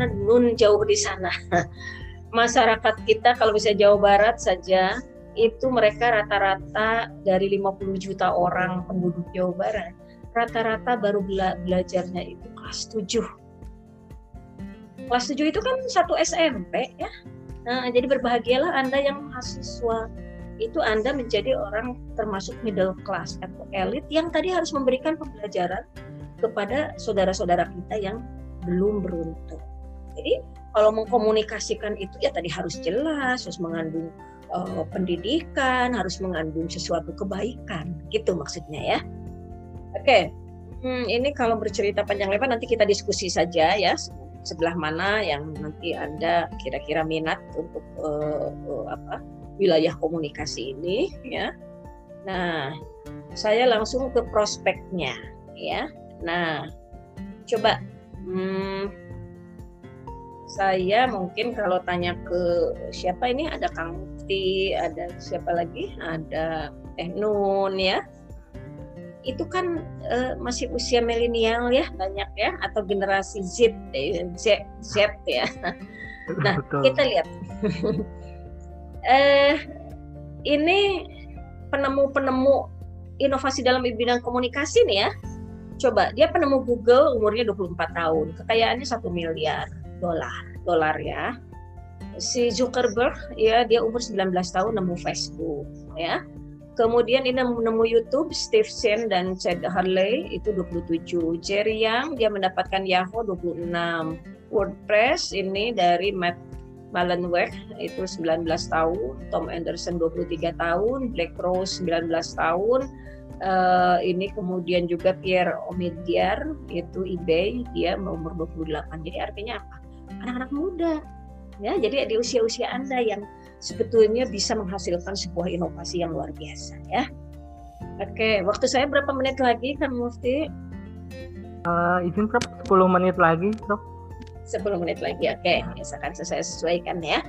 karena nun jauh di sana. Masyarakat kita kalau bisa Jawa Barat saja itu mereka rata-rata dari 50 juta orang penduduk Jawa Barat rata-rata baru bela belajarnya itu kelas 7 kelas 7 itu kan satu SMP ya nah, jadi berbahagialah Anda yang mahasiswa itu Anda menjadi orang termasuk middle class atau elit yang tadi harus memberikan pembelajaran kepada saudara-saudara kita yang belum beruntung. Jadi kalau mengkomunikasikan itu ya tadi harus jelas, harus mengandung uh, pendidikan, harus mengandung sesuatu kebaikan, gitu maksudnya ya. Oke, okay. hmm, ini kalau bercerita panjang lebar nanti kita diskusi saja ya sebelah mana yang nanti anda kira-kira minat untuk uh, uh, apa wilayah komunikasi ini ya. Nah, saya langsung ke prospeknya ya. Nah, coba hmm, saya mungkin kalau tanya ke siapa ini ada Kang Mufti, ada siapa lagi? Ada Teh Nun ya. Itu kan uh, masih usia milenial ya banyak ya atau generasi Z Z, Z ya. Nah, Betul. kita lihat. eh ini penemu-penemu inovasi dalam bidang komunikasi nih ya. Coba dia penemu Google umurnya 24 tahun, kekayaannya satu miliar dolar, dolar ya. Si Zuckerberg ya dia umur 19 tahun nemu Facebook ya. Kemudian ini menemu YouTube Steve Chen dan Chad Harley itu 27. Jerry Yang dia mendapatkan Yahoo 26. WordPress ini dari Matt Malenweg itu 19 tahun, Tom Anderson 23 tahun, Black Rose 19 tahun, uh, ini kemudian juga Pierre Omidyar itu eBay dia umur 28. Jadi artinya apa? Anak-anak muda. Ya, jadi di usia-usia Anda yang sebetulnya bisa menghasilkan sebuah inovasi yang luar biasa ya. Oke, waktu saya berapa menit lagi kan Mufti? Uh, izin Prof, 10 menit lagi Prof. 10 menit lagi. Oke, okay. misalkan saya sesuaikan ya.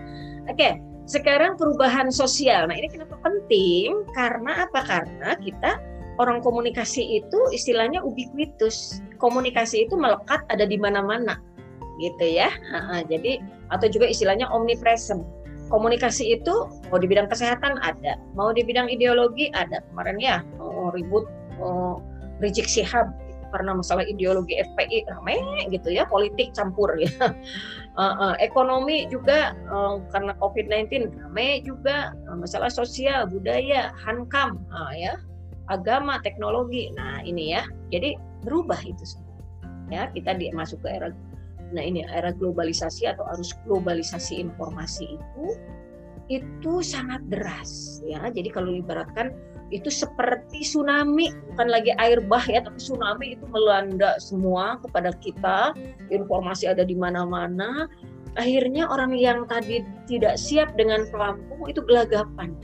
Oke, okay. sekarang perubahan sosial. Nah, ini kenapa penting? Karena apa? Karena kita orang komunikasi itu istilahnya ubiquitous. Komunikasi itu melekat ada di mana-mana. Gitu ya. Nah, jadi atau juga istilahnya omnipresent. Komunikasi itu mau di bidang kesehatan ada, mau di bidang ideologi ada. Kemarin ya oh, ribut oh, Rizik Sihab karena masalah ideologi FPI ramai gitu ya politik campur ya uh, uh, ekonomi juga uh, karena COVID-19 ramai juga uh, masalah sosial budaya hankam uh, ya agama teknologi nah ini ya jadi berubah itu semua ya kita masuk ke era nah ini era globalisasi atau arus globalisasi informasi itu itu sangat deras ya. Jadi kalau ibaratkan itu seperti tsunami bukan lagi air bah ya tapi tsunami itu melanda semua kepada kita informasi ada di mana-mana. Akhirnya orang yang tadi tidak siap dengan pelampung itu gelagapan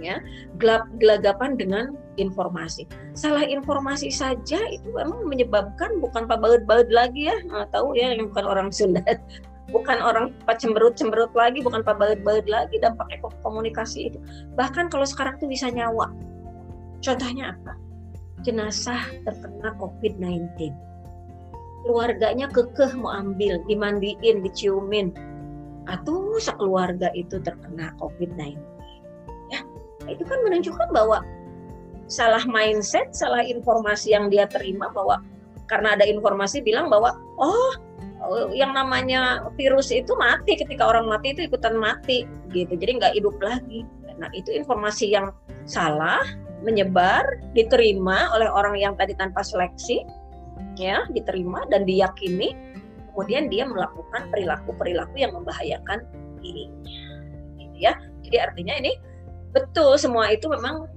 ya gelap gelagapan dengan informasi salah informasi saja itu memang menyebabkan bukan pak baut-baut lagi ya nah, tahu ya yang bukan orang Sunda bukan orang cemberut-cemberut lagi, bukan pabaut-baut lagi dampak komunikasi itu. Bahkan kalau sekarang tuh bisa nyawa. Contohnya apa? Jenazah terkena COVID-19. Keluarganya kekeh mau ambil, dimandiin, diciumin. Atau sekeluarga itu terkena COVID-19. Itu kan menunjukkan bahwa salah mindset, salah informasi yang dia terima bahwa karena ada informasi bilang bahwa oh yang namanya virus itu mati ketika orang mati itu ikutan mati gitu. Jadi nggak hidup lagi. Nah itu informasi yang salah menyebar diterima oleh orang yang tadi tanpa seleksi ya diterima dan diyakini. Kemudian dia melakukan perilaku perilaku yang membahayakan dirinya gitu ya. Jadi artinya ini betul semua itu memang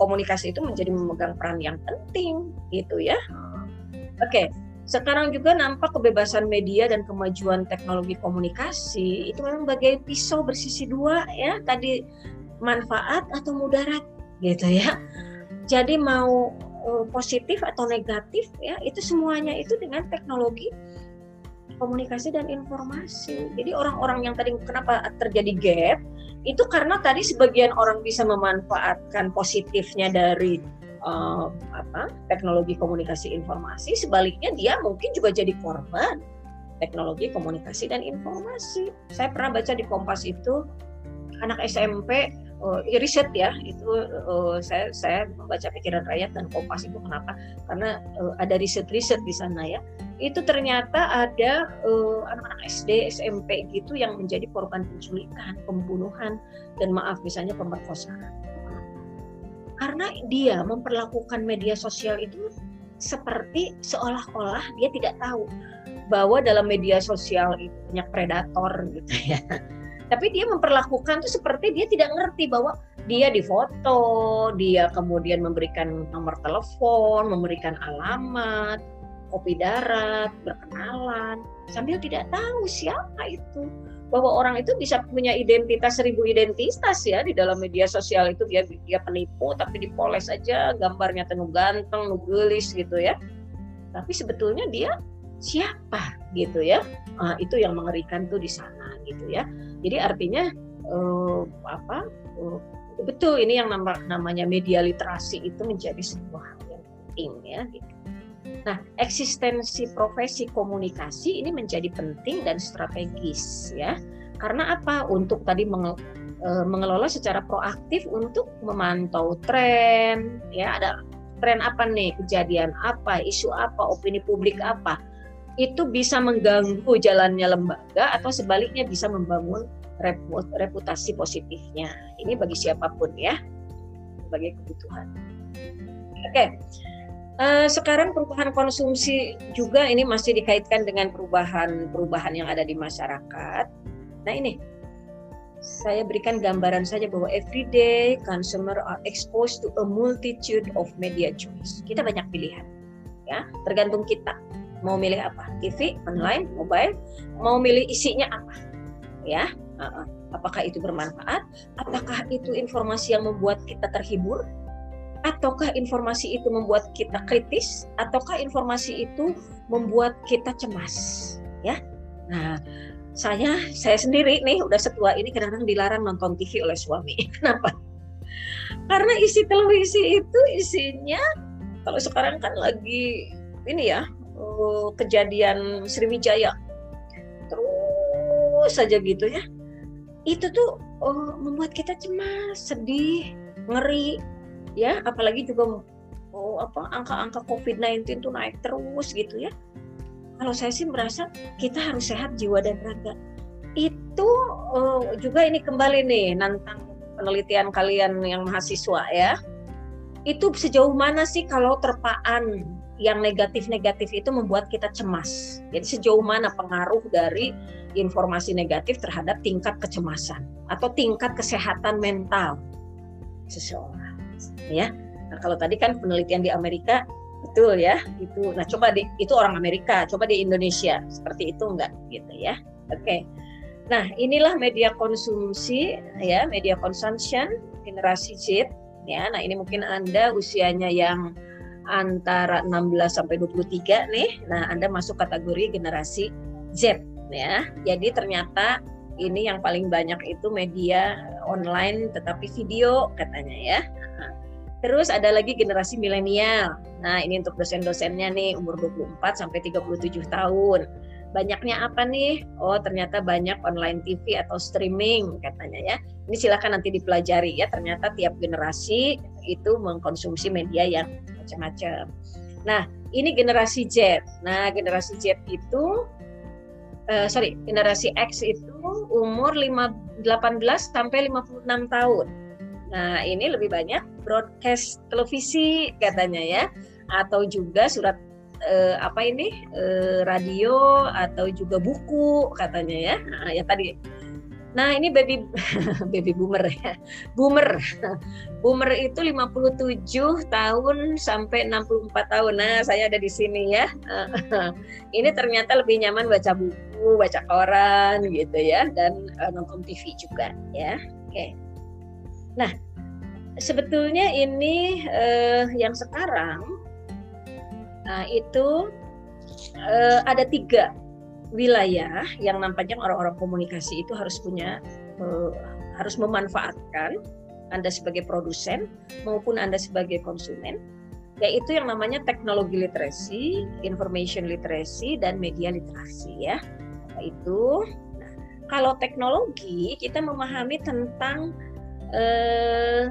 komunikasi itu menjadi memegang peran yang penting gitu ya. Oke sekarang juga nampak kebebasan media dan kemajuan teknologi komunikasi itu memang bagai pisau bersisi dua ya. Tadi manfaat atau mudarat gitu ya. Jadi mau uh, positif atau negatif ya itu semuanya itu dengan teknologi komunikasi dan informasi. Jadi orang-orang yang tadi kenapa terjadi gap itu karena tadi sebagian orang bisa memanfaatkan positifnya dari uh, apa teknologi komunikasi informasi sebaliknya dia mungkin juga jadi korban teknologi komunikasi dan informasi. Saya pernah baca di Kompas itu anak SMP uh, riset ya itu uh, saya saya membaca pikiran rakyat dan kompas itu kenapa karena uh, ada riset-riset di sana ya itu ternyata ada anak-anak uh, SD SMP gitu yang menjadi korban penculikan pembunuhan dan maaf misalnya pemerkosaan. Karena dia memperlakukan media sosial itu seperti seolah-olah dia tidak tahu bahwa dalam media sosial itu banyak predator gitu ya. Tapi dia memperlakukan itu seperti dia tidak ngerti bahwa dia difoto, dia kemudian memberikan nomor telepon, memberikan alamat, kopi darat, berkenalan, sambil tidak tahu siapa itu. Bahwa orang itu bisa punya identitas seribu identitas ya di dalam media sosial itu dia dia penipu tapi dipoles aja gambarnya tenuh ganteng, nugelis gitu ya. Tapi sebetulnya dia siapa gitu ya. Nah, itu yang mengerikan tuh di sana gitu ya. Jadi artinya uh, apa uh, betul ini yang nama, namanya media literasi itu menjadi sebuah hal yang penting ya. Gitu. Nah eksistensi profesi komunikasi ini menjadi penting dan strategis ya. Karena apa? Untuk tadi menge, uh, mengelola secara proaktif untuk memantau tren ya ada tren apa nih kejadian apa isu apa opini publik apa itu bisa mengganggu jalannya lembaga atau sebaliknya bisa membangun reputasi positifnya. Ini bagi siapa pun ya, sebagai kebutuhan. Oke, uh, sekarang perubahan konsumsi juga ini masih dikaitkan dengan perubahan-perubahan yang ada di masyarakat. Nah ini, saya berikan gambaran saja bahwa everyday consumer are exposed to a multitude of media choice. Kita banyak pilihan, ya, tergantung kita. Mau milih apa? TV online mobile? Mau milih isinya apa? Ya apakah itu bermanfaat? Apakah itu informasi yang membuat kita terhibur ataukah informasi itu membuat kita kritis? Ataukah informasi itu membuat kita cemas? Ya. Nah saya saya sendiri nih udah setua ini kadang-kadang dilarang nonton TV oleh suami. Kenapa? Karena isi televisi itu isinya kalau sekarang kan lagi ini ya uh, kejadian Sriwijaya. Terus saja gitu ya. Itu tuh uh, membuat kita cemas sedih ngeri ya apalagi juga oh, apa angka-angka COVID-19 tuh naik terus gitu ya. Kalau saya sih merasa kita harus sehat jiwa dan raga. Itu uh, juga ini kembali nih nantang penelitian kalian yang mahasiswa ya. Itu sejauh mana sih kalau terpaan yang negatif-negatif itu membuat kita cemas. Jadi sejauh mana pengaruh dari informasi negatif terhadap tingkat kecemasan atau tingkat kesehatan mental seseorang, ya. Nah, kalau tadi kan penelitian di Amerika betul ya, itu. Nah, coba di itu orang Amerika, coba di Indonesia seperti itu enggak gitu ya. Oke. Nah, inilah media konsumsi ya, media consumption generasi Z ya. Nah, ini mungkin Anda usianya yang antara 16 sampai 23 nih. Nah, Anda masuk kategori generasi Z ya. Jadi ternyata ini yang paling banyak itu media online tetapi video katanya ya. Terus ada lagi generasi milenial. Nah, ini untuk dosen-dosennya nih umur 24 sampai 37 tahun. Banyaknya apa nih? Oh, ternyata banyak online TV atau streaming katanya ya. Ini silakan nanti dipelajari ya. Ternyata tiap generasi itu mengkonsumsi media yang macam-macam. Nah, ini generasi Z. Nah, generasi Z itu uh, sorry, generasi X itu umur 5, 18 sampai 56 tahun. Nah, ini lebih banyak broadcast televisi katanya ya atau juga surat uh, apa ini uh, radio atau juga buku katanya ya. Nah, ya tadi Nah, ini baby baby boomer ya. Boomer. Boomer itu 57 tahun sampai 64 tahun. Nah, saya ada di sini ya. ini ternyata lebih nyaman baca buku, baca koran gitu ya dan uh, nonton TV juga ya. Oke. Nah, sebetulnya ini uh, yang sekarang nah itu uh, ada tiga wilayah yang nampaknya orang-orang komunikasi itu harus punya uh, harus memanfaatkan Anda sebagai produsen maupun Anda sebagai konsumen yaitu yang namanya teknologi literasi, information literacy dan media literasi ya. Itu nah, kalau teknologi kita memahami tentang eh,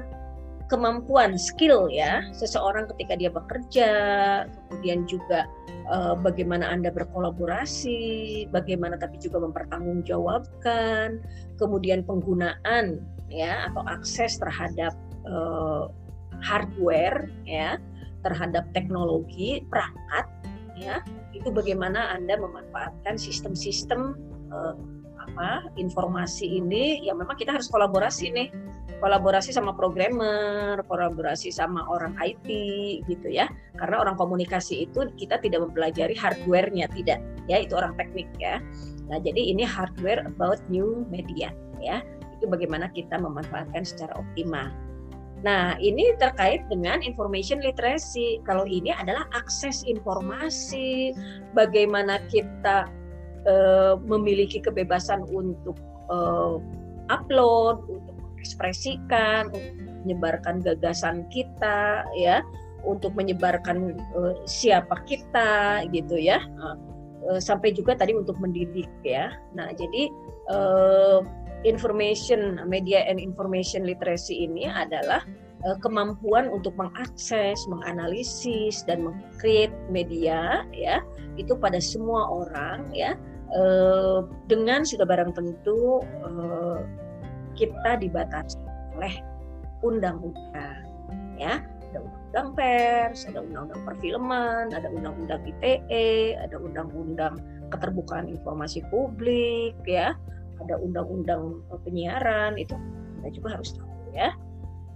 kemampuan skill ya seseorang ketika dia bekerja, kemudian juga uh, bagaimana Anda berkolaborasi, bagaimana tapi juga mempertanggungjawabkan, kemudian penggunaan ya atau akses terhadap uh, hardware ya, terhadap teknologi perangkat ya, itu bagaimana Anda memanfaatkan sistem-sistem uh, apa informasi ini. Ya memang kita harus kolaborasi nih kolaborasi sama programmer, kolaborasi sama orang IT gitu ya. Karena orang komunikasi itu kita tidak mempelajari hardware-nya tidak, ya itu orang teknik ya. Nah, jadi ini hardware about new media ya. Itu bagaimana kita memanfaatkan secara optimal. Nah, ini terkait dengan information literacy. Kalau ini adalah akses informasi, bagaimana kita uh, memiliki kebebasan untuk uh, upload, mengekspresikan, menyebarkan gagasan kita ya, untuk menyebarkan uh, siapa kita gitu ya. Uh, sampai juga tadi untuk mendidik ya. Nah, jadi uh, information media and information literacy ini adalah uh, kemampuan untuk mengakses, menganalisis dan mengcreate media ya itu pada semua orang ya dengan sudah barang tentu kita dibatasi oleh undang-undang ya ada undang-undang pers, ada undang-undang perfilman, ada undang-undang ITE, ada undang-undang keterbukaan informasi publik ya, ada undang-undang penyiaran itu kita juga harus tahu ya.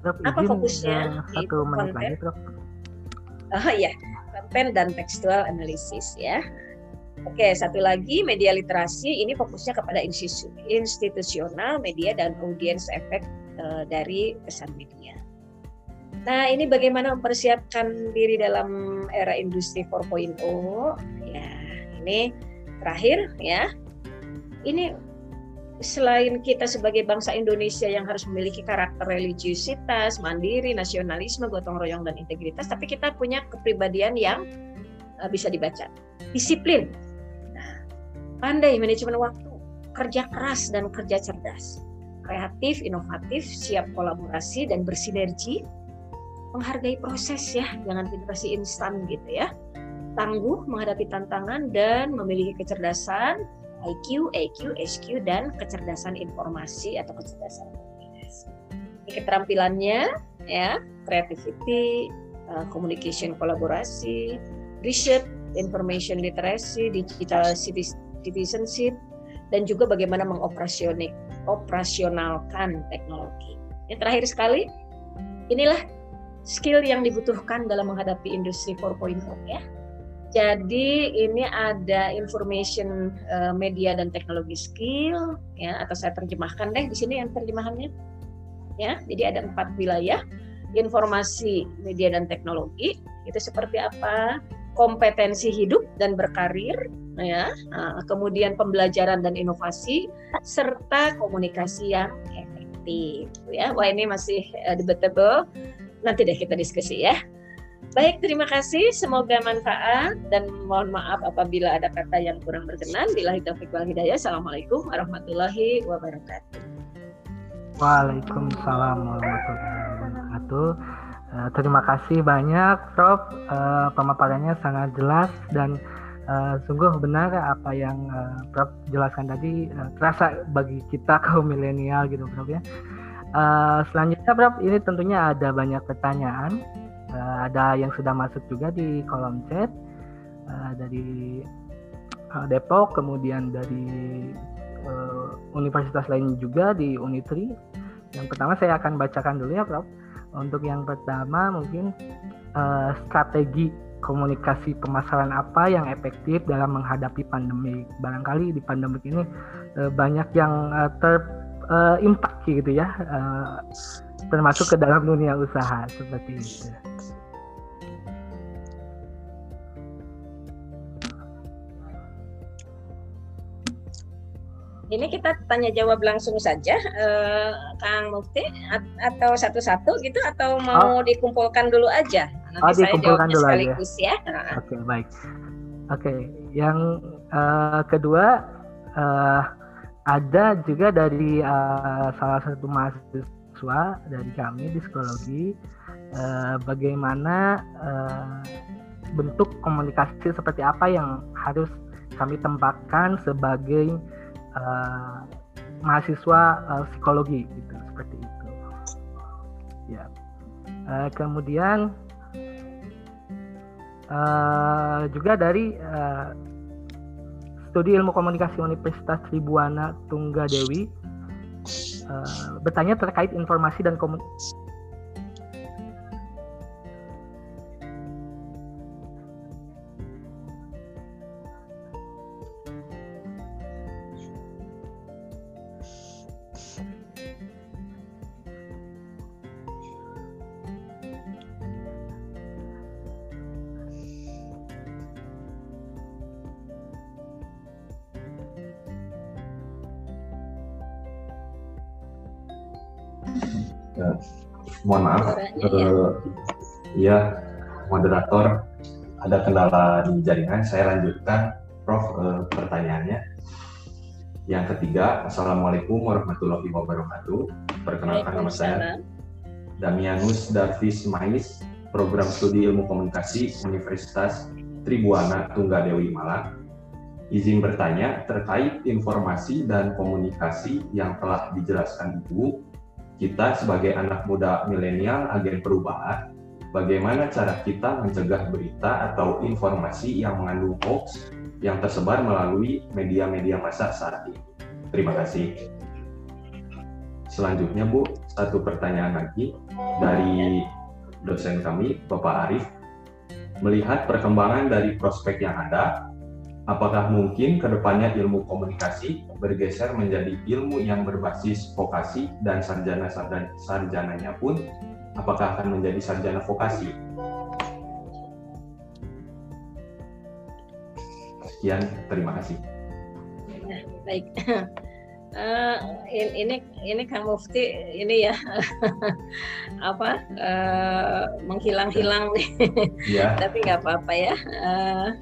Prof, Apa izin, fokusnya? uh, satu menit konten. lagi, Prof. Oh ya, konten dan tekstual analisis ya. Oke, satu lagi media literasi ini fokusnya kepada institu- institusional media dan audiens efek eh, dari pesan media. Nah, ini bagaimana mempersiapkan diri dalam era industri 4.0? Ya, ini terakhir ya. Ini selain kita sebagai bangsa Indonesia yang harus memiliki karakter religiusitas, mandiri, nasionalisme, gotong royong dan integritas, tapi kita punya kepribadian yang eh, bisa dibaca. Disiplin, pandai manajemen waktu, kerja keras dan kerja cerdas, kreatif, inovatif, siap kolaborasi dan bersinergi, menghargai proses ya, jangan generasi instan gitu ya, tangguh menghadapi tantangan dan memiliki kecerdasan, IQ, EQ, SQ dan kecerdasan informasi atau kecerdasan komunikasi. Ini keterampilannya ya, creativity, uh, communication kolaborasi, research, information literacy, digital citizenship, dan juga bagaimana mengoperasionik operasionalkan teknologi. Yang terakhir sekali, inilah skill yang dibutuhkan dalam menghadapi industri 4.0 ya. Jadi ini ada information uh, media dan teknologi skill ya atau saya terjemahkan deh di sini yang terjemahannya ya. Jadi ada empat wilayah informasi media dan teknologi itu seperti apa kompetensi hidup dan berkarir ya. Nah, kemudian pembelajaran dan inovasi serta komunikasi yang efektif ya. Wah ini masih uh, debatable. Nanti deh kita diskusi ya. Baik terima kasih. Semoga manfaat. Dan mohon maaf apabila ada kata yang kurang berkenan. Bila taufiq wal hidayah. Assalamualaikum warahmatullahi wabarakatuh. Waalaikumsalam warahmatullahi wabarakatuh. Uh, terima kasih banyak, Prof. Pemaparannya sangat jelas dan uh, sungguh benar apa yang uh, Prof jelaskan tadi uh, terasa bagi kita kaum milenial gitu, Prof ya. Uh, selanjutnya, Prof, ini tentunya ada banyak pertanyaan. Uh, ada yang sudah masuk juga di kolom chat uh, dari uh, Depok, kemudian dari uh, universitas lain juga di Unitri. Yang pertama saya akan bacakan dulu ya, Prof. Untuk yang pertama mungkin uh, strategi komunikasi pemasaran apa yang efektif dalam menghadapi pandemi. Barangkali di pandemi ini uh, banyak yang uh, ter uh, impact gitu ya, uh, termasuk ke dalam dunia usaha seperti itu. Ini kita tanya jawab langsung saja, eh, Kang Mufti, atau satu-satu gitu, atau mau oh. dikumpulkan dulu aja nanti oh, saya jawabnya dulu sekaligus ya. ya. Oke, okay, baik. Oke, okay. yang uh, kedua uh, ada juga dari uh, salah satu mahasiswa dari kami di psikologi uh, bagaimana uh, bentuk komunikasi seperti apa yang harus kami tempatkan sebagai uh, mahasiswa uh, psikologi gitu seperti itu. Ya. Uh, kemudian uh, juga dari uh, studi ilmu komunikasi Universitas Tribuana Tunggadewi uh, bertanya terkait informasi dan komunikasi uh, ya moderator ada kendala di jaringan saya lanjutkan Prof uh, pertanyaannya. Yang ketiga Assalamualaikum warahmatullahi wabarakatuh. Perkenalkan nama saya Damianus Davis Mais program studi ilmu komunikasi Universitas Tribuana Tunggadewi Malang. Izin bertanya terkait informasi dan komunikasi yang telah dijelaskan Ibu kita sebagai anak muda milenial agen perubahan, bagaimana cara kita mencegah berita atau informasi yang mengandung hoax yang tersebar melalui media-media massa saat ini. Terima kasih. Selanjutnya Bu, satu pertanyaan lagi dari dosen kami, Bapak Arif. Melihat perkembangan dari prospek yang ada, apakah mungkin ke depannya ilmu komunikasi bergeser menjadi ilmu yang berbasis vokasi dan sarjana sarjananya pun apakah akan menjadi sarjana vokasi? Sekian, terima kasih. Nah, baik. Uh, ini ini Kang Mufti ini ya apa uh, menghilang-hilang nih. Ya. Tapi nggak apa-apa ya. Uh,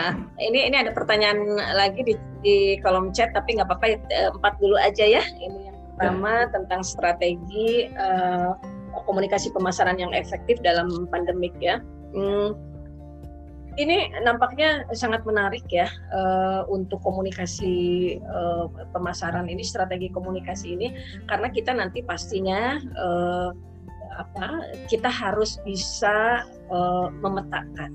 Nah, ini ini ada pertanyaan lagi di, di kolom chat, tapi nggak apa-apa eh, empat dulu aja ya. Ini yang pertama ya. tentang strategi uh, komunikasi pemasaran yang efektif dalam pandemik ya. Hmm, ini nampaknya sangat menarik ya uh, untuk komunikasi uh, pemasaran ini strategi komunikasi ini karena kita nanti pastinya uh, apa kita harus bisa uh, memetakan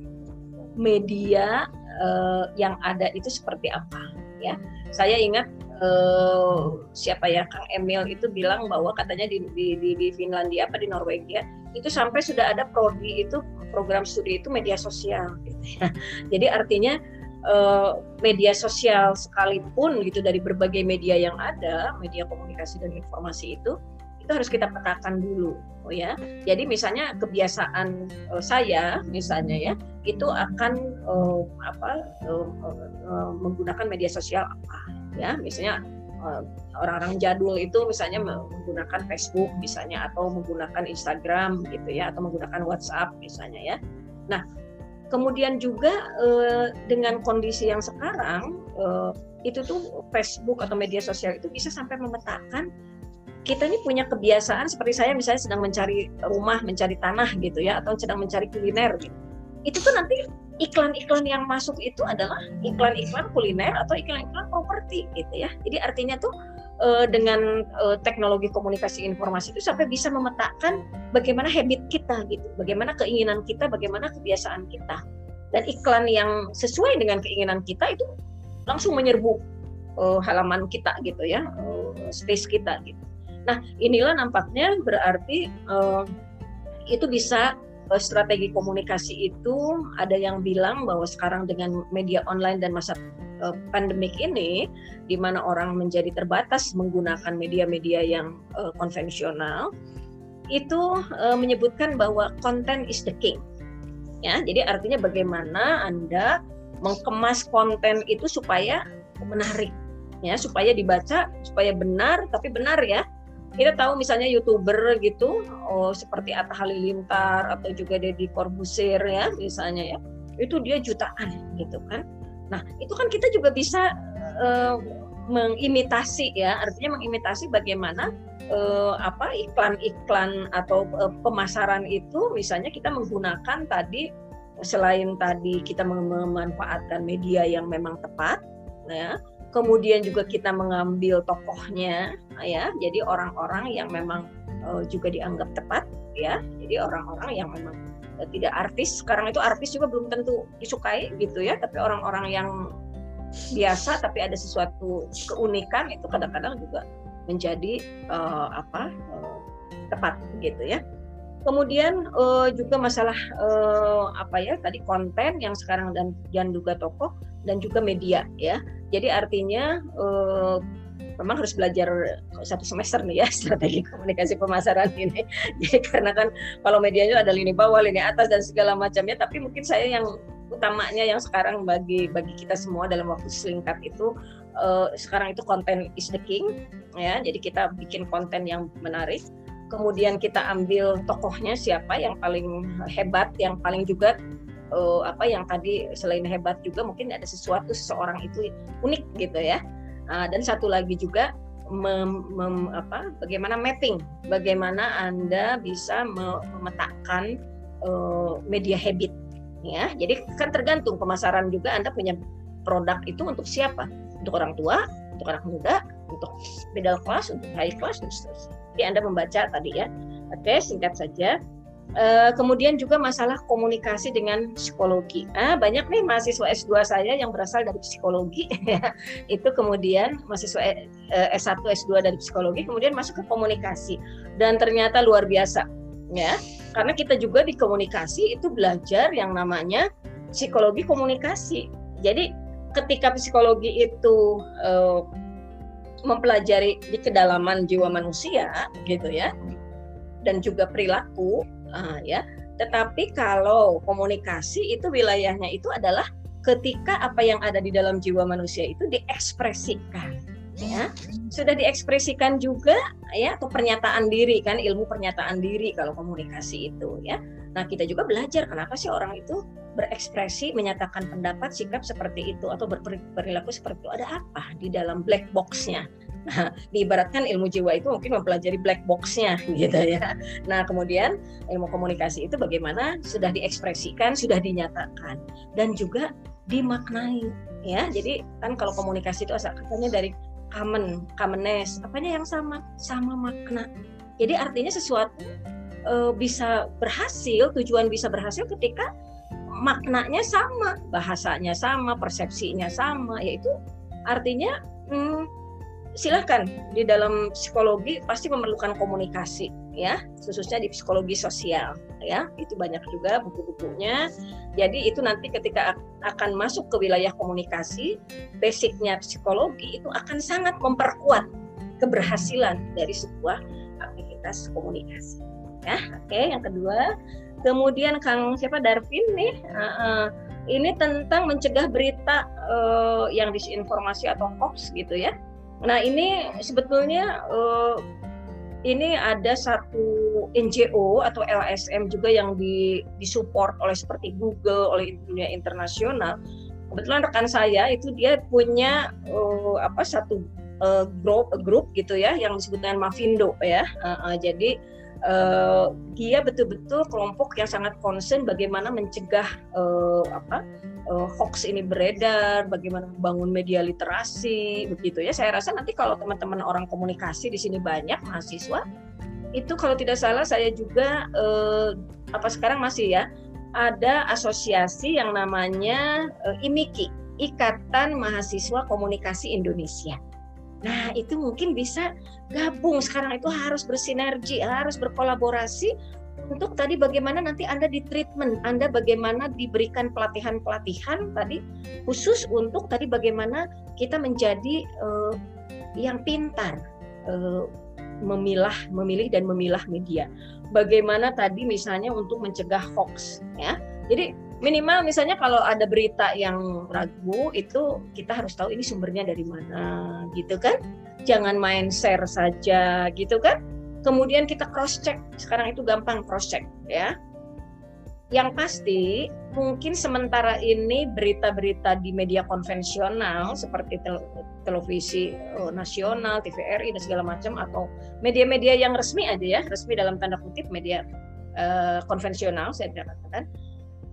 media uh, yang ada itu seperti apa ya saya ingat uh, siapa ya Kang Emil itu bilang bahwa katanya di, di, di, di Finlandia apa di Norwegia itu sampai sudah ada prodi itu program studi itu media sosial gitu ya. jadi artinya uh, media sosial sekalipun gitu dari berbagai media yang ada media komunikasi dan informasi itu itu harus kita petakan dulu oh ya. Jadi misalnya kebiasaan uh, saya misalnya ya itu akan uh, apa uh, uh, menggunakan media sosial apa ya. Misalnya orang-orang jadul itu misalnya menggunakan Facebook misalnya atau menggunakan Instagram gitu ya atau menggunakan WhatsApp misalnya ya. Nah kemudian juga uh, dengan kondisi yang sekarang uh, itu tuh Facebook atau media sosial itu bisa sampai memetakan kita ini punya kebiasaan seperti saya misalnya sedang mencari rumah, mencari tanah gitu ya, atau sedang mencari kuliner gitu. Itu tuh nanti iklan-iklan yang masuk itu adalah iklan-iklan kuliner atau iklan-iklan properti gitu ya. Jadi artinya tuh eh, dengan eh, teknologi komunikasi informasi itu sampai bisa memetakan bagaimana habit kita gitu, bagaimana keinginan kita, bagaimana kebiasaan kita. Dan iklan yang sesuai dengan keinginan kita itu langsung menyerbu uh, halaman kita gitu ya, space kita gitu. Nah, inilah nampaknya berarti uh, itu bisa uh, strategi komunikasi itu ada yang bilang bahwa sekarang dengan media online dan masa uh, pandemik ini di mana orang menjadi terbatas menggunakan media-media yang uh, konvensional itu menyebutkan bahwa content is the king. Ya, jadi artinya bagaimana Anda mengemas konten itu supaya menarik ya supaya dibaca supaya benar tapi benar ya kita tahu misalnya youtuber gitu oh seperti Atta Halilintar atau juga Deddy Corbuzier ya misalnya ya itu dia jutaan gitu kan. Nah itu kan kita juga bisa uh, mengimitasi ya artinya mengimitasi bagaimana uh, apa iklan-iklan atau uh, pemasaran itu misalnya kita menggunakan tadi selain tadi kita memanfaatkan media yang memang tepat ya kemudian juga kita mengambil tokohnya ya. Jadi orang-orang yang memang uh, juga dianggap tepat ya. Jadi orang-orang yang memang uh, tidak artis. Sekarang itu artis juga belum tentu disukai gitu ya. Tapi orang-orang yang biasa tapi ada sesuatu keunikan itu kadang-kadang juga menjadi uh, apa uh, tepat gitu ya kemudian uh, juga masalah uh, apa ya tadi konten yang sekarang dan dan juga tokoh dan juga media ya jadi artinya uh, memang harus belajar satu semester nih ya strategi komunikasi pemasaran ini. Jadi karena kan kalau medianya ada lini bawah, lini atas dan segala macamnya, tapi mungkin saya yang utamanya yang sekarang bagi bagi kita semua dalam waktu singkat itu uh, sekarang itu konten is the king ya. Jadi kita bikin konten yang menarik. Kemudian kita ambil tokohnya siapa yang paling hebat, yang paling juga uh, apa yang tadi selain hebat juga mungkin ada sesuatu seseorang itu unik gitu ya. Uh, dan satu lagi juga mem, mem, apa bagaimana mapping bagaimana anda bisa memetakan uh, media habit ya. Jadi kan tergantung pemasaran juga anda punya produk itu untuk siapa? Untuk orang tua untuk anak muda untuk middle class untuk high class dan seterusnya jadi anda membaca tadi ya oke singkat saja Uh, kemudian juga masalah komunikasi dengan psikologi. Ah, banyak nih mahasiswa S2 saya yang berasal dari psikologi, itu kemudian mahasiswa S1, eh, S2 dari psikologi, kemudian masuk ke komunikasi dan ternyata luar biasa, ya. Karena kita juga di komunikasi itu belajar yang namanya psikologi komunikasi. Jadi ketika psikologi itu uh, mempelajari di kedalaman jiwa manusia, gitu ya, dan juga perilaku uh, ya. Tetapi kalau komunikasi itu wilayahnya itu adalah ketika apa yang ada di dalam jiwa manusia itu diekspresikan ya sudah diekspresikan juga ya atau pernyataan diri kan ilmu pernyataan diri kalau komunikasi itu ya nah kita juga belajar kenapa sih orang itu berekspresi menyatakan pendapat sikap seperti itu atau berperilaku seperti itu ada apa di dalam black boxnya Nah, diibaratkan ilmu jiwa itu mungkin mempelajari black box-nya gitu ya. Nah, kemudian ilmu komunikasi itu bagaimana sudah diekspresikan, sudah dinyatakan dan juga dimaknai ya. Jadi kan kalau komunikasi itu asal katanya dari common, commonness, apanya yang sama? Sama makna. Jadi artinya sesuatu e, bisa berhasil, tujuan bisa berhasil ketika maknanya sama, bahasanya sama, persepsinya sama, yaitu artinya hmm, silahkan di dalam psikologi pasti memerlukan komunikasi ya khususnya di psikologi sosial ya. Itu banyak juga buku-bukunya. Jadi itu nanti ketika akan masuk ke wilayah komunikasi basicnya psikologi itu akan sangat memperkuat keberhasilan dari sebuah aktivitas komunikasi ya oke yang kedua. Kemudian Kang siapa? Darvin nih. Uh, uh, ini tentang mencegah berita uh, yang disinformasi atau hoax gitu ya. Nah ini sebetulnya uh, ini ada satu NGO atau LSM juga yang di, disupport oleh seperti Google oleh dunia internasional. Kebetulan rekan saya itu dia punya uh, apa satu uh, grup grup gitu ya yang disebut dengan Mavindo ya. Uh, uh, jadi uh, dia betul-betul kelompok yang sangat concern bagaimana mencegah uh, apa uh, hoax ini beredar, bagaimana membangun media literasi, begitu ya. Saya rasa nanti kalau teman-teman orang komunikasi di sini banyak mahasiswa, itu kalau tidak salah saya juga uh, apa sekarang masih ya ada asosiasi yang namanya uh, IMIKI, Ikatan Mahasiswa Komunikasi Indonesia. Nah, itu mungkin bisa gabung sekarang itu harus bersinergi, harus berkolaborasi untuk tadi bagaimana nanti Anda di treatment, Anda bagaimana diberikan pelatihan-pelatihan tadi khusus untuk tadi bagaimana kita menjadi uh, yang pintar uh, memilah, memilih dan memilah media. Bagaimana tadi misalnya untuk mencegah hoax ya. Jadi minimal misalnya kalau ada berita yang ragu itu kita harus tahu ini sumbernya dari mana gitu kan? Jangan main share saja gitu kan? Kemudian kita cross check sekarang itu gampang cross check ya. Yang pasti mungkin sementara ini berita-berita di media konvensional seperti tel televisi oh, nasional, TVRI dan segala macam atau media-media yang resmi aja ya, resmi dalam tanda kutip media uh, konvensional saya katakan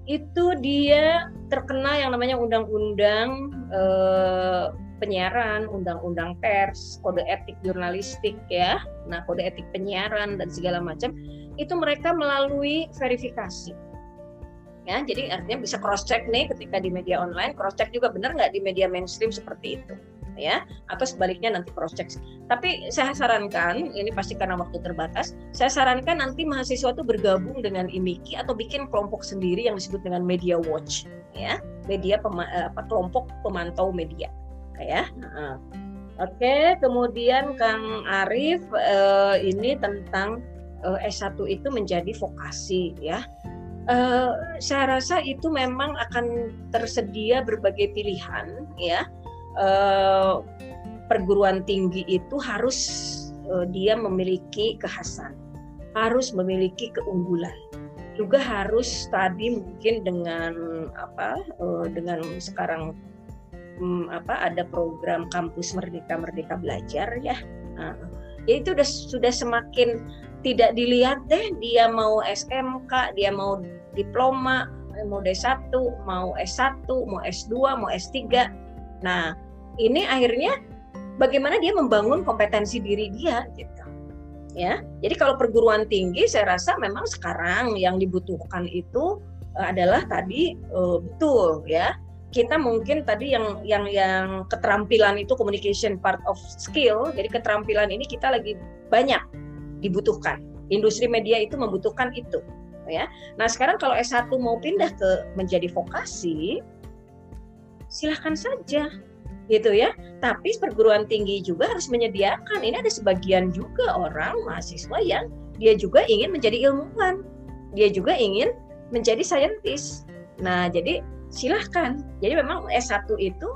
itu dia terkena yang namanya undang-undang eh, penyiaran, undang-undang pers, kode etik jurnalistik ya, nah kode etik penyiaran dan segala macam. Itu mereka melalui verifikasi. Ya jadi artinya bisa cross check nih ketika di media online cross check juga benar nggak di media mainstream seperti itu ya atau sebaliknya nanti cross check tapi saya sarankan ini pasti karena waktu terbatas saya sarankan nanti mahasiswa itu bergabung dengan IMIKI atau bikin kelompok sendiri yang disebut dengan media watch ya. Media pema, eh, apa kelompok pemantau media ya. Oke kemudian Kang Arief eh, ini tentang eh, S1 itu menjadi vokasi ya. Saya rasa itu memang akan tersedia berbagai pilihan ya uh, perguruan tinggi itu harus uh, dia memiliki kekhasan harus memiliki keunggulan juga harus tadi mungkin dengan apa uh, dengan sekarang um, apa ada program kampus merdeka merdeka belajar ya nah, ya itu sudah sudah semakin tidak dilihat deh dia mau SMK, dia mau diploma, mau D1, mau S1, mau S2, mau S3. Nah, ini akhirnya bagaimana dia membangun kompetensi diri dia gitu. Ya. Jadi kalau perguruan tinggi saya rasa memang sekarang yang dibutuhkan itu eh, adalah tadi uh, betul ya. Kita mungkin tadi yang yang yang keterampilan itu communication part of skill. Jadi keterampilan ini kita lagi banyak dibutuhkan. Industri media itu membutuhkan itu, ya. Nah, sekarang kalau S1 mau pindah ke menjadi vokasi, silahkan saja gitu ya. Tapi perguruan tinggi juga harus menyediakan. Ini ada sebagian juga orang mahasiswa yang dia juga ingin menjadi ilmuwan, dia juga ingin menjadi saintis. Nah, jadi silahkan. Jadi memang S1 itu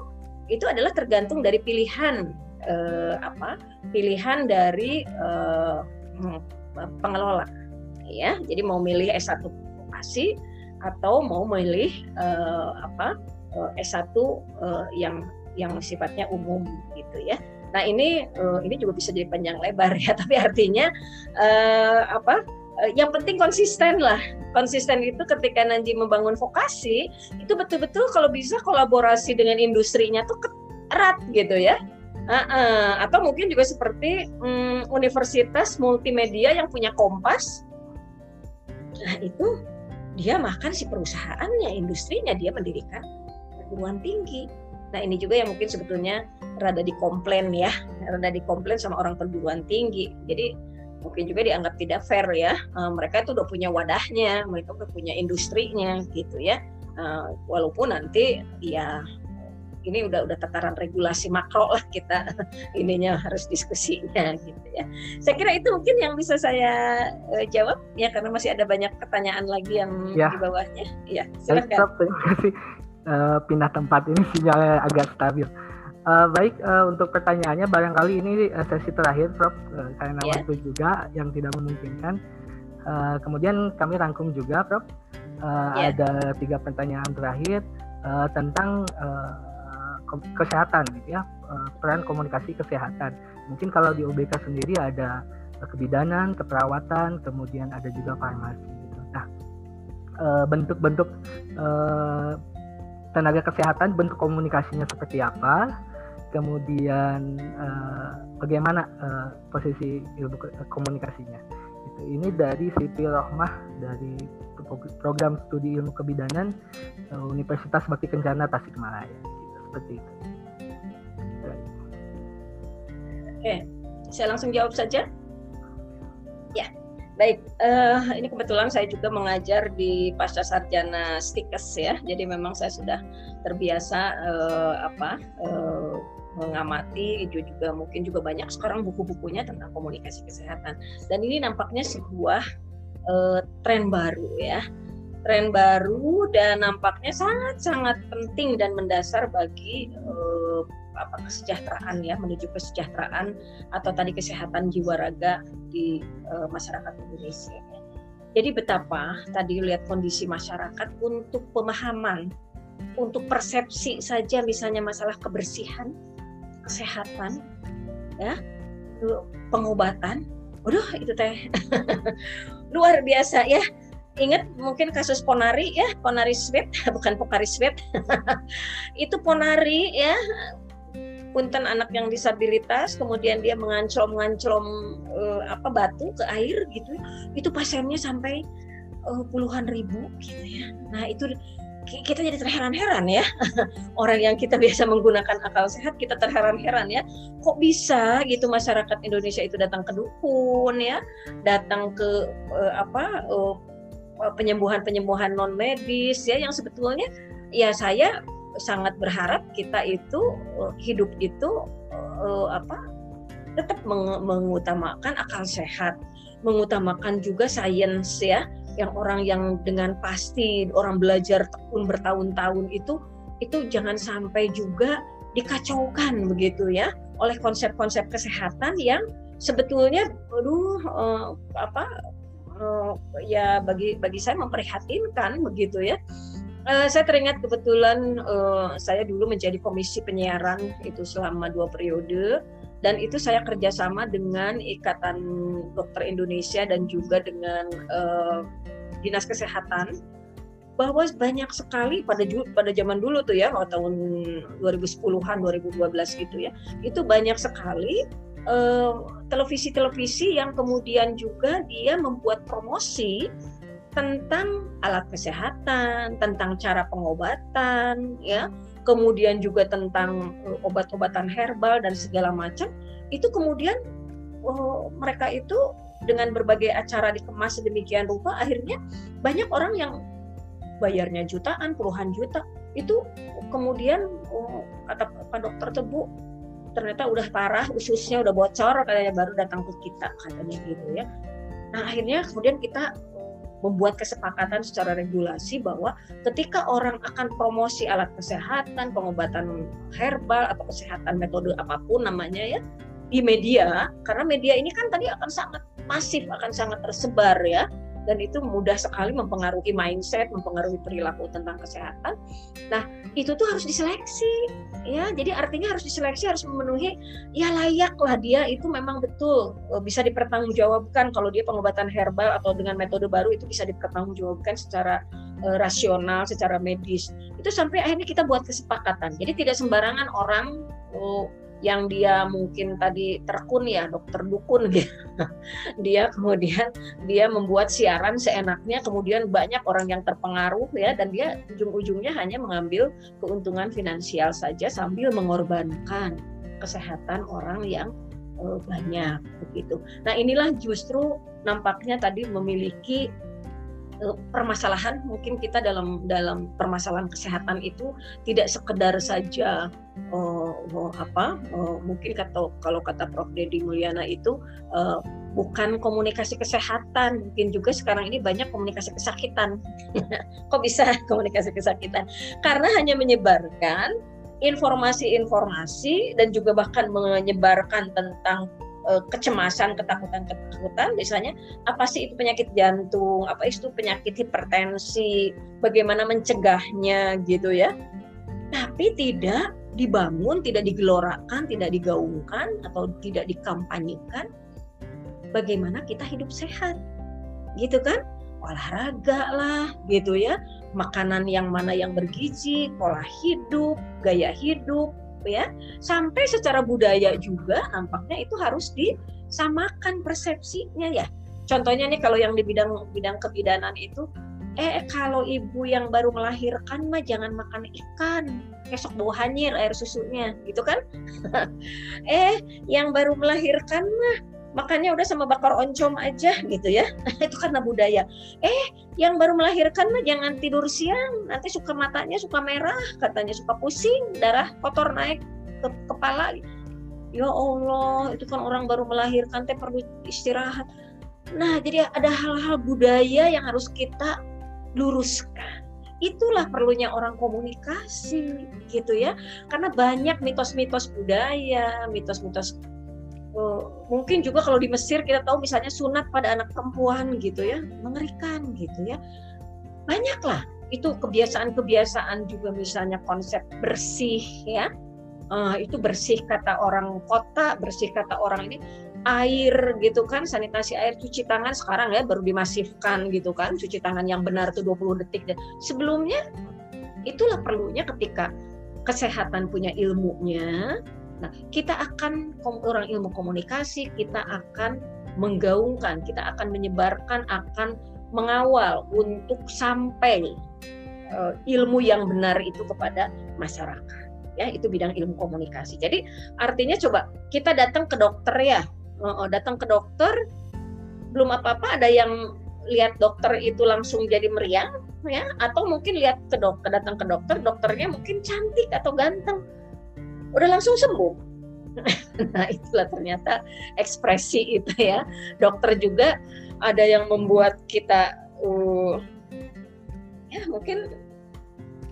itu adalah tergantung dari pilihan eh, apa? Pilihan dari eh, Hmm, pengelola ya jadi mau milih S1 vokasi atau mau milih uh, apa eh, S1 uh, eh, yang yang sifatnya umum gitu ya. Nah ini uh, ini juga bisa jadi panjang lebar ya tapi artinya apa yang penting konsisten lah. Konsisten itu ketika nanti membangun vokasi itu betul-betul kalau bisa kolaborasi dengan industrinya tuh erat gitu ya. Uh, uh, atau mungkin juga seperti um, universitas multimedia yang punya kompas. Nah itu dia makan si perusahaannya, industrinya dia mendirikan perguruan tinggi. Nah ini juga yang mungkin sebetulnya rada dikomplain ya, rada dikomplain sama orang perguruan tinggi. Jadi mungkin juga dianggap tidak fair ya. Uh, mereka itu udah punya wadahnya, mereka udah punya industrinya gitu ya. Uh, walaupun nanti ya ini udah udah tataran regulasi makro lah kita ininya harus diskusinya gitu ya. Saya kira itu mungkin yang bisa saya uh, jawab ya karena masih ada banyak pertanyaan lagi yang ya. di bawahnya. Ya, silakan. terima kasih. Uh, pindah tempat ini sinyalnya agak stabil. Uh, baik uh, untuk pertanyaannya barangkali ini uh, sesi terakhir Prof uh, karena yeah. waktu juga yang tidak memungkinkan. Uh, kemudian kami rangkum juga Prof uh, yeah. ada tiga pertanyaan terakhir uh, tentang uh, kesehatan gitu ya eh, peran komunikasi kesehatan mungkin kalau di OBK sendiri ada kebidanan keperawatan kemudian ada juga farmasi gitu nah eh, bentuk-bentuk eh, tenaga kesehatan bentuk komunikasinya seperti apa kemudian bagaimana posisi ilmu komunikasinya. Itu ini dari Siti Rohmah dari program studi ilmu kebidanan Universitas Bakti Kencana Tasikmalaya. Seperti itu. Oke, saya langsung jawab saja. Ya, baik. Uh, ini kebetulan saya juga mengajar di pasca sarjana stikes ya, jadi memang saya sudah terbiasa uh, apa uh, mengamati juga mungkin juga banyak sekarang buku-bukunya tentang komunikasi kesehatan dan ini nampaknya sebuah uh, tren baru ya tren baru dan nampaknya sangat-sangat penting dan mendasar bagi uh, apa kesejahteraan ya menuju kesejahteraan atau tadi kesehatan jiwa raga di uh, masyarakat Indonesia. Jadi betapa tadi lihat kondisi masyarakat untuk pemahaman, untuk persepsi saja misalnya masalah kebersihan, kesehatan, ya, pengobatan, waduh itu teh luar biasa ya ingat mungkin kasus Ponari ya, Ponari Sweat, bukan Pokari Sweat. itu Ponari ya, punten anak yang disabilitas, kemudian dia menganclom-nganclom uh, apa batu ke air gitu. Itu pasiennya sampai uh, puluhan ribu gitu ya. Nah, itu kita jadi terheran-heran ya orang yang kita biasa menggunakan akal sehat kita terheran-heran ya kok bisa gitu masyarakat Indonesia itu datang ke dukun ya datang ke uh, apa uh, Eh, penyembuhan-penyembuhan non medis ya yang sebetulnya ya saya sangat berharap kita itu eh, hidup itu uh, apa tetap meng mengutamakan akal sehat, mengutamakan juga sains ya, yang orang yang dengan pasti orang belajar tekun bertahun-tahun itu itu jangan sampai juga dikacaukan begitu ya oleh konsep-konsep kesehatan yang sebetulnya aduh uh, apa uh, ya bagi bagi saya memprihatinkan begitu ya. Uh, saya teringat kebetulan uh, saya dulu menjadi komisi penyiaran itu selama dua periode. Dan itu saya kerjasama dengan Ikatan Dokter Indonesia dan juga dengan uh, Dinas Kesehatan. Bahwa banyak sekali pada pada zaman dulu tuh ya tahun 2010-an 2012 gitu ya itu banyak sekali televisi-televisi yang kemudian juga dia membuat promosi tentang alat kesehatan, tentang cara pengobatan, ya, kemudian juga tentang eh, obat-obatan herbal dan segala macam. Itu kemudian oh, mereka itu dengan berbagai acara dikemas sedemikian rupa, akhirnya banyak orang yang bayarnya jutaan, puluhan juta, itu kemudian oh, kata Pak Dokter Tebu ternyata udah parah ususnya udah bocor katanya baru datang ke kita katanya gitu ya. Nah akhirnya kemudian kita membuat kesepakatan secara regulasi bahwa ketika orang akan promosi alat kesehatan, pengobatan herbal atau kesehatan metode apa pun namanya ya di media, karena media ini kan tadi akan sangat masif, akan sangat tersebar ya dan itu mudah sekali mempengaruhi mindset, mempengaruhi perilaku tentang kesehatan. Nah, itu tuh harus diseleksi ya. Jadi artinya harus diseleksi, harus memenuhi ya layaklah dia itu memang betul eh, bisa dipertanggungjawabkan kalau dia pengobatan herbal atau dengan metode baru itu bisa dipertanggungjawabkan secara uh, rasional, secara medis. Itu sampai akhirnya kita buat kesepakatan. Jadi tidak sembarangan orang uh, yang dia mungkin tadi terkun ya dokter dukun gitu. dia kemudian dia membuat siaran seenaknya kemudian banyak orang yang terpengaruh ya dan dia ujung-ujungnya hanya mengambil keuntungan finansial saja sambil mengorbankan kesehatan orang yang uh, banyak begitu. Nah, inilah justru nampaknya tadi memiliki Eh, permasalahan mungkin kita dalam dalam permasalahan kesehatan itu tidak sekedar saja uh, uh, apa uh, mungkin kata kalau kata Prof. Dedi Mulyana itu uh, bukan komunikasi kesehatan. Mungkin juga sekarang ini banyak komunikasi kesakitan. Kok bisa komunikasi kesakitan? Karena hanya menyebarkan informasi-informasi dan juga bahkan menyebarkan tentang uh, kecemasan, ketakutan-ketakutan, misalnya apa sih itu penyakit jantung, apa itu penyakit hipertensi, bagaimana mencegahnya gitu ya. Tapi tidak dibangun, tidak digelorakan, tidak digaungkan atau tidak dikampanyekan bagaimana kita hidup sehat. Gitu kan? Olahraga lah gitu ya. Makanan yang mana yang bergizi, pola hidup, gaya hidup, ya. Sampai secara budaya juga nampaknya itu harus disamakan persepsinya ya. Contohnya nih kalau yang di bidang bidang kebidanan itu eh kalau ibu yang baru melahirkan mah jangan makan ikan besok bau hanyir air susunya gitu kan? Eh yang baru melahirkan mah makannya udah sama bakar oncom aja gitu ya. Itu karena budaya. Eh yang baru melahirkan mah jangan tidur siang. Nanti suka matanya suka merah katanya suka pusing darah kotor naik ke kepala. Ya Allah itu kan orang baru melahirkan teh perlu istirahat. Nah jadi ada hal-hal budaya yang harus kita luruskan. Itulah perlunya orang komunikasi gitu ya. Karena banyak mitos-mitos budaya mitos-mitos mungkin juga kalau di Mesir kita tahu misalnya sunat pada anak perempuan gitu ya mengerikan gitu ya. Banyaklah itu kebiasaan-kebiasaan juga misalnya konsep bersih ya. Uh, itu bersih kata orang kota bersih kata orang ini air gitu kan sanitasi air cuci tangan sekarang ya baru dimasifkan gitu kan cuci tangan yang benar tuh 20 detik dan sebelumnya itulah perlunya ketika kesehatan punya ilmunya nah kita akan orang ilmu komunikasi kita akan menggaungkan kita akan menyebarkan akan mengawal untuk sampai uh, ilmu yang benar itu kepada masyarakat ya. Itu bidang ilmu komunikasi. Jadi artinya coba kita datang ke dokter ya. Oh, datang ke dokter belum apa-apa ada yang lihat dokter itu langsung jadi meriang ya. Atau mungkin lihat ke dokter datang ke dokter dokternya mungkin cantik atau ganteng udah langsung sembuh nah itulah ternyata ekspresi itu ya dokter juga ada yang membuat kita uh, ya mungkin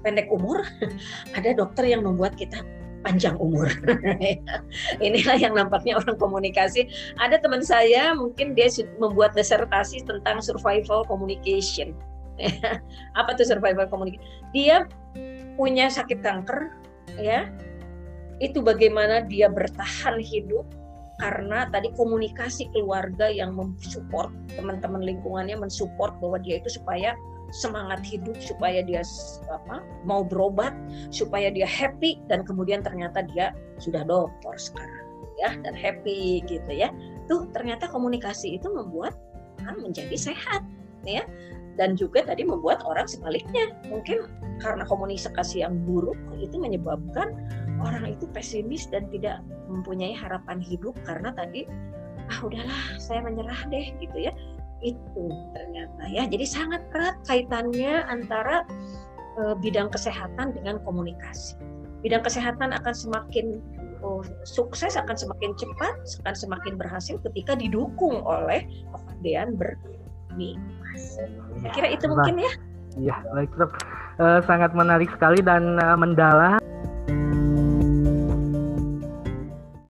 pendek umur ada dokter yang membuat kita panjang umur. Inilah yang nampaknya orang komunikasi. Ada teman saya mungkin dia membuat disertasi tentang survival communication. Apa tuh survival communication? Dia punya sakit kanker, ya. Itu bagaimana dia bertahan hidup karena tadi komunikasi keluarga yang mensupport teman-teman lingkungannya mensupport bahwa dia itu supaya semangat hidup supaya dia apa mau berobat supaya dia happy dan kemudian ternyata dia sudah dokter sekarang ya dan happy gitu ya. Tuh ternyata komunikasi itu membuat orang menjadi sehat ya dan juga tadi membuat orang sebaliknya mungkin karena komunikasi yang buruk itu menyebabkan orang itu pesimis dan tidak mempunyai harapan hidup karena tadi ah udahlah saya menyerah deh gitu ya itu ternyata ya. Jadi sangat erat kaitannya antara uh, bidang kesehatan dengan komunikasi. Bidang kesehatan akan semakin uh, sukses, akan semakin cepat, akan semakin berhasil ketika didukung oleh kepandaian Saya kira itu mungkin ya. Iya, baik Prof. Uh, sangat menarik sekali dan uh, mendalam.